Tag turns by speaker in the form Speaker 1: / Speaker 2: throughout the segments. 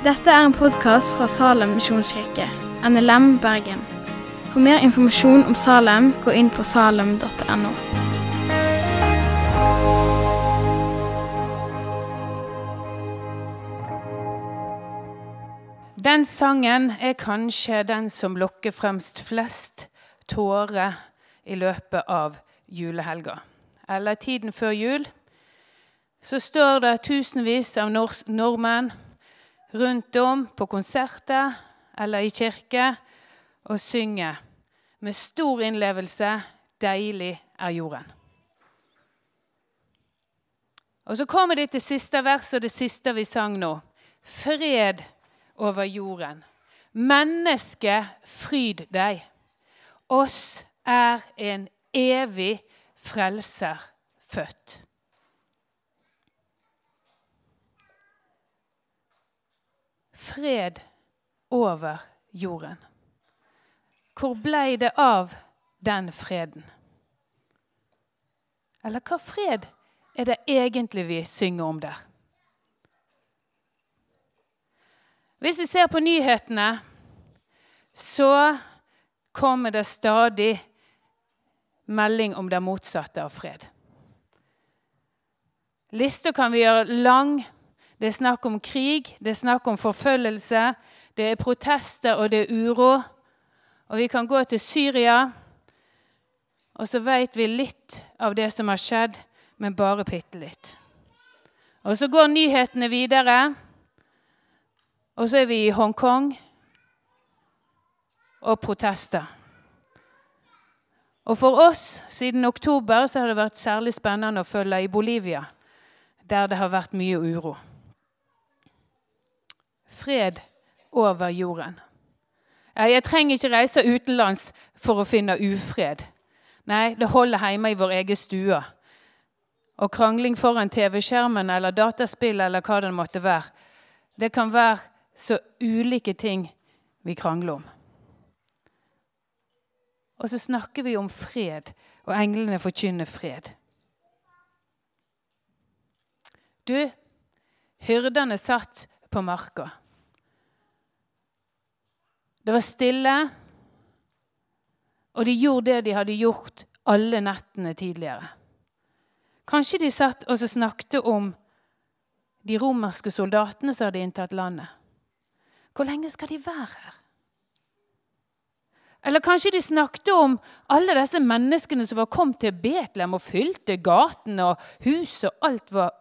Speaker 1: Dette er en podkast fra Salem misjonskirke, NLM Bergen. For mer informasjon om Salem, gå inn på salem.no.
Speaker 2: Den sangen er kanskje den som lokker fremst flest tårer i løpet av julehelga. Eller tiden før jul. Så står det tusenvis av nordmenn rundt om på konserter eller i kirke og synger med stor innlevelse 'Deilig er jorden'. Og Så kommer det til siste vers og det siste vi sang nå. Fred over jorden. Menneske, fryd deg. Oss er en evig frelser født. Fred over jorden. Hvor blei det av den freden? Eller hva fred er det egentlig vi synger om der? Hvis vi ser på nyhetene, så kommer det stadig melding om det motsatte av fred. Lista kan vi gjøre lang. Det er snakk om krig, det er snakk om forfølgelse, det er protester og det er uro. Og vi kan gå til Syria, og så vet vi litt av det som har skjedd, men bare bitte litt. Og så går nyhetene videre. Og så er vi i Hongkong og protester. Og for oss siden oktober så har det vært særlig spennende å følge i Bolivia, der det har vært mye uro. Fred over jorden. Jeg trenger ikke reise utenlands for å finne ufred. Nei, det holder hjemme i vår egen stue. Og krangling foran TV-skjermen eller dataspill eller hva det måtte være, det kan være så ulike ting vi krangler om. Og så snakker vi om fred, og englene forkynner fred. Du, hyrdene satt på marka. Det var stille, og de gjorde det de hadde gjort alle nettene tidligere. Kanskje de satt og snakket om de romerske soldatene som hadde inntatt landet. Hvor lenge skal de være her? Eller kanskje de snakket om alle disse menneskene som var kommet til Betlehem og fylte gatene og huset alt var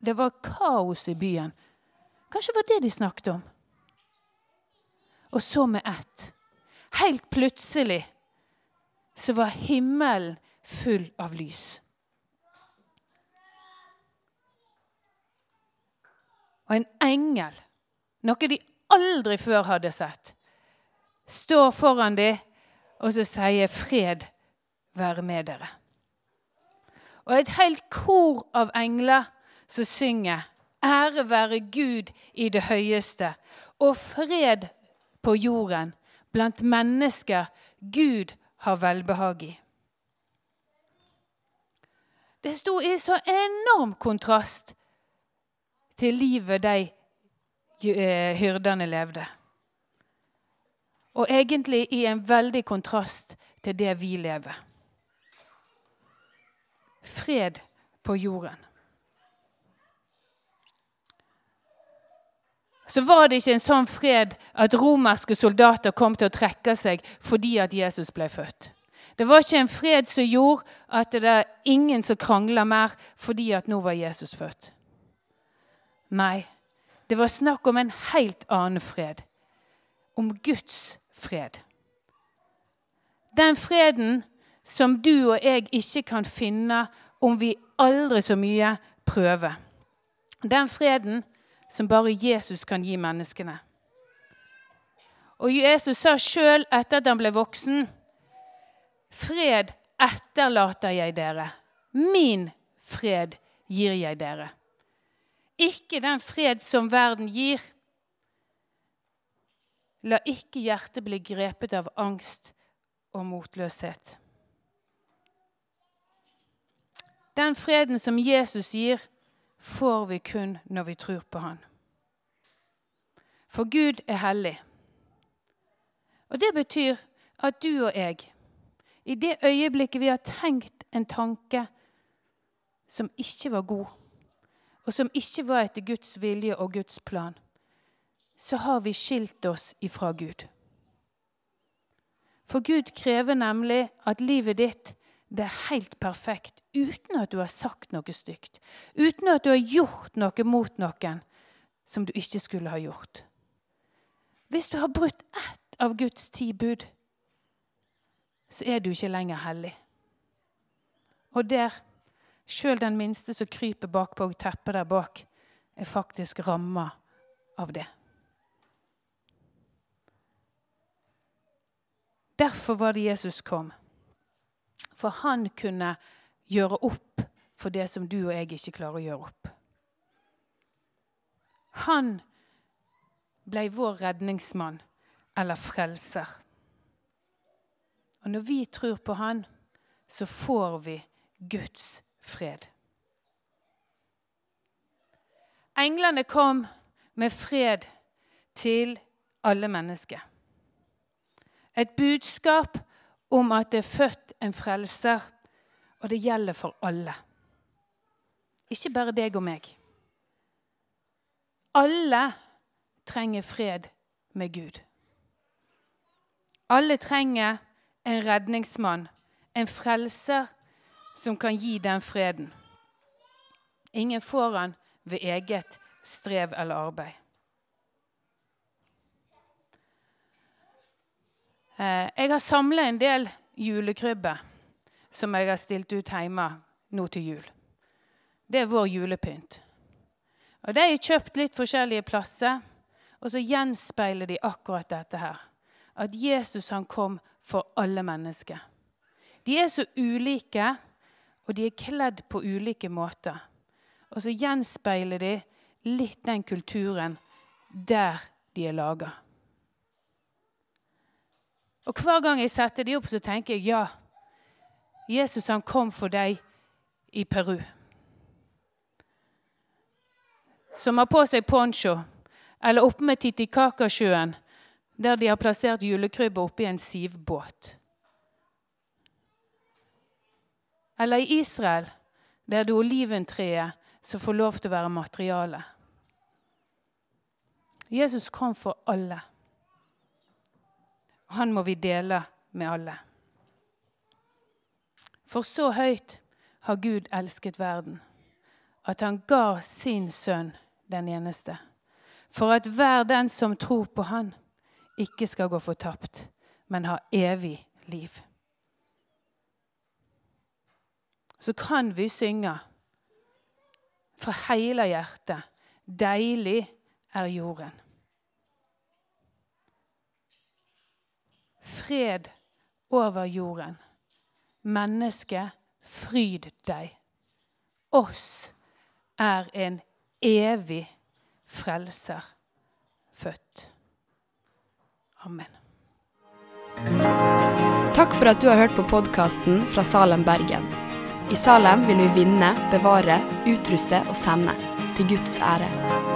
Speaker 2: Det var kaos i byen. Kanskje det var det de snakket om. Og så med ett, helt plutselig, så var himmelen full av lys. Og en engel, noe de aldri før hadde sett, står foran dem og så sier 'fred være med dere'. Og et helt kor av engler som synger 'Ære være Gud i det høyeste' og fred på jorden blant mennesker Gud har velbehag i. Det sto i så enorm kontrast til livet de Eh, hyrdene levde. Og egentlig i en veldig kontrast til det vi lever. Fred på jorden. Så var det ikke en sånn fred at romerske soldater kom til å trekke seg fordi at Jesus ble født. Det var ikke en fred som gjorde at det er ingen som krangla mer fordi at nå var Jesus født. Nei, det var snakk om en helt annen fred. Om Guds fred. Den freden som du og jeg ikke kan finne om vi aldri så mye prøver. Den freden som bare Jesus kan gi menneskene. Og Jesus sa sjøl etter at han ble voksen Fred etterlater jeg dere. Min fred gir jeg dere. Ikke den fred som verden gir. La ikke hjertet bli grepet av angst og motløshet. Den freden som Jesus gir, får vi kun når vi tror på Han. For Gud er hellig. Og det betyr at du og jeg, i det øyeblikket vi har tenkt en tanke som ikke var god, og som ikke var etter Guds vilje og Guds plan, så har vi skilt oss ifra Gud. For Gud krever nemlig at livet ditt det er helt perfekt uten at du har sagt noe stygt. Uten at du har gjort noe mot noen som du ikke skulle ha gjort. Hvis du har brutt ett av Guds ti bud, så er du ikke lenger hellig. Og der, sjøl den minste som kryper bakpå teppet der bak, er faktisk ramma av det. Derfor var det Jesus kom. For han kunne gjøre opp for det som du og jeg ikke klarer å gjøre opp. Han ble vår redningsmann eller frelser. Og når vi tror på han, så får vi Guds fred. Englene kom med fred til alle mennesker. Et budskap om at det er født en frelser, og det gjelder for alle. Ikke bare deg og meg. Alle trenger fred med Gud. Alle trenger en redningsmann, en frelser, som kan gi den freden. Ingen får han ved eget strev eller arbeid. Jeg har samla en del julekrybber som jeg har stilt ut hjemme nå til jul. Det er vår julepynt. Og De er kjøpt litt forskjellige plasser, og så gjenspeiler de akkurat dette her. At Jesus han kom for alle mennesker. De er så ulike, og de er kledd på ulike måter. Og så gjenspeiler de litt den kulturen der de er laga. Og Hver gang jeg setter de opp, så tenker jeg ja, Jesus han kom for deg i Peru. Som har på seg poncho, eller oppe med Titicacasjøen, der de har plassert julekrybbe oppi en sivbåt. Eller i Israel, der det er oliventreet som får lov til å være materiale. Jesus kom for alle. Han må vi dele med alle. For så høyt har Gud elsket verden, at han ga sin sønn den eneste, for at hver den som tror på Han, ikke skal gå fortapt, men ha evig liv. Så kan vi synge fra hele hjertet Deilig er jorden. Fred over jorden. Menneske, fryd deg. Oss er en evig frelser født. Amen.
Speaker 3: Takk for at du har hørt på podkasten fra Salem, Bergen. I Salem vil vi vinne, bevare, utruste og sende. Til Guds ære.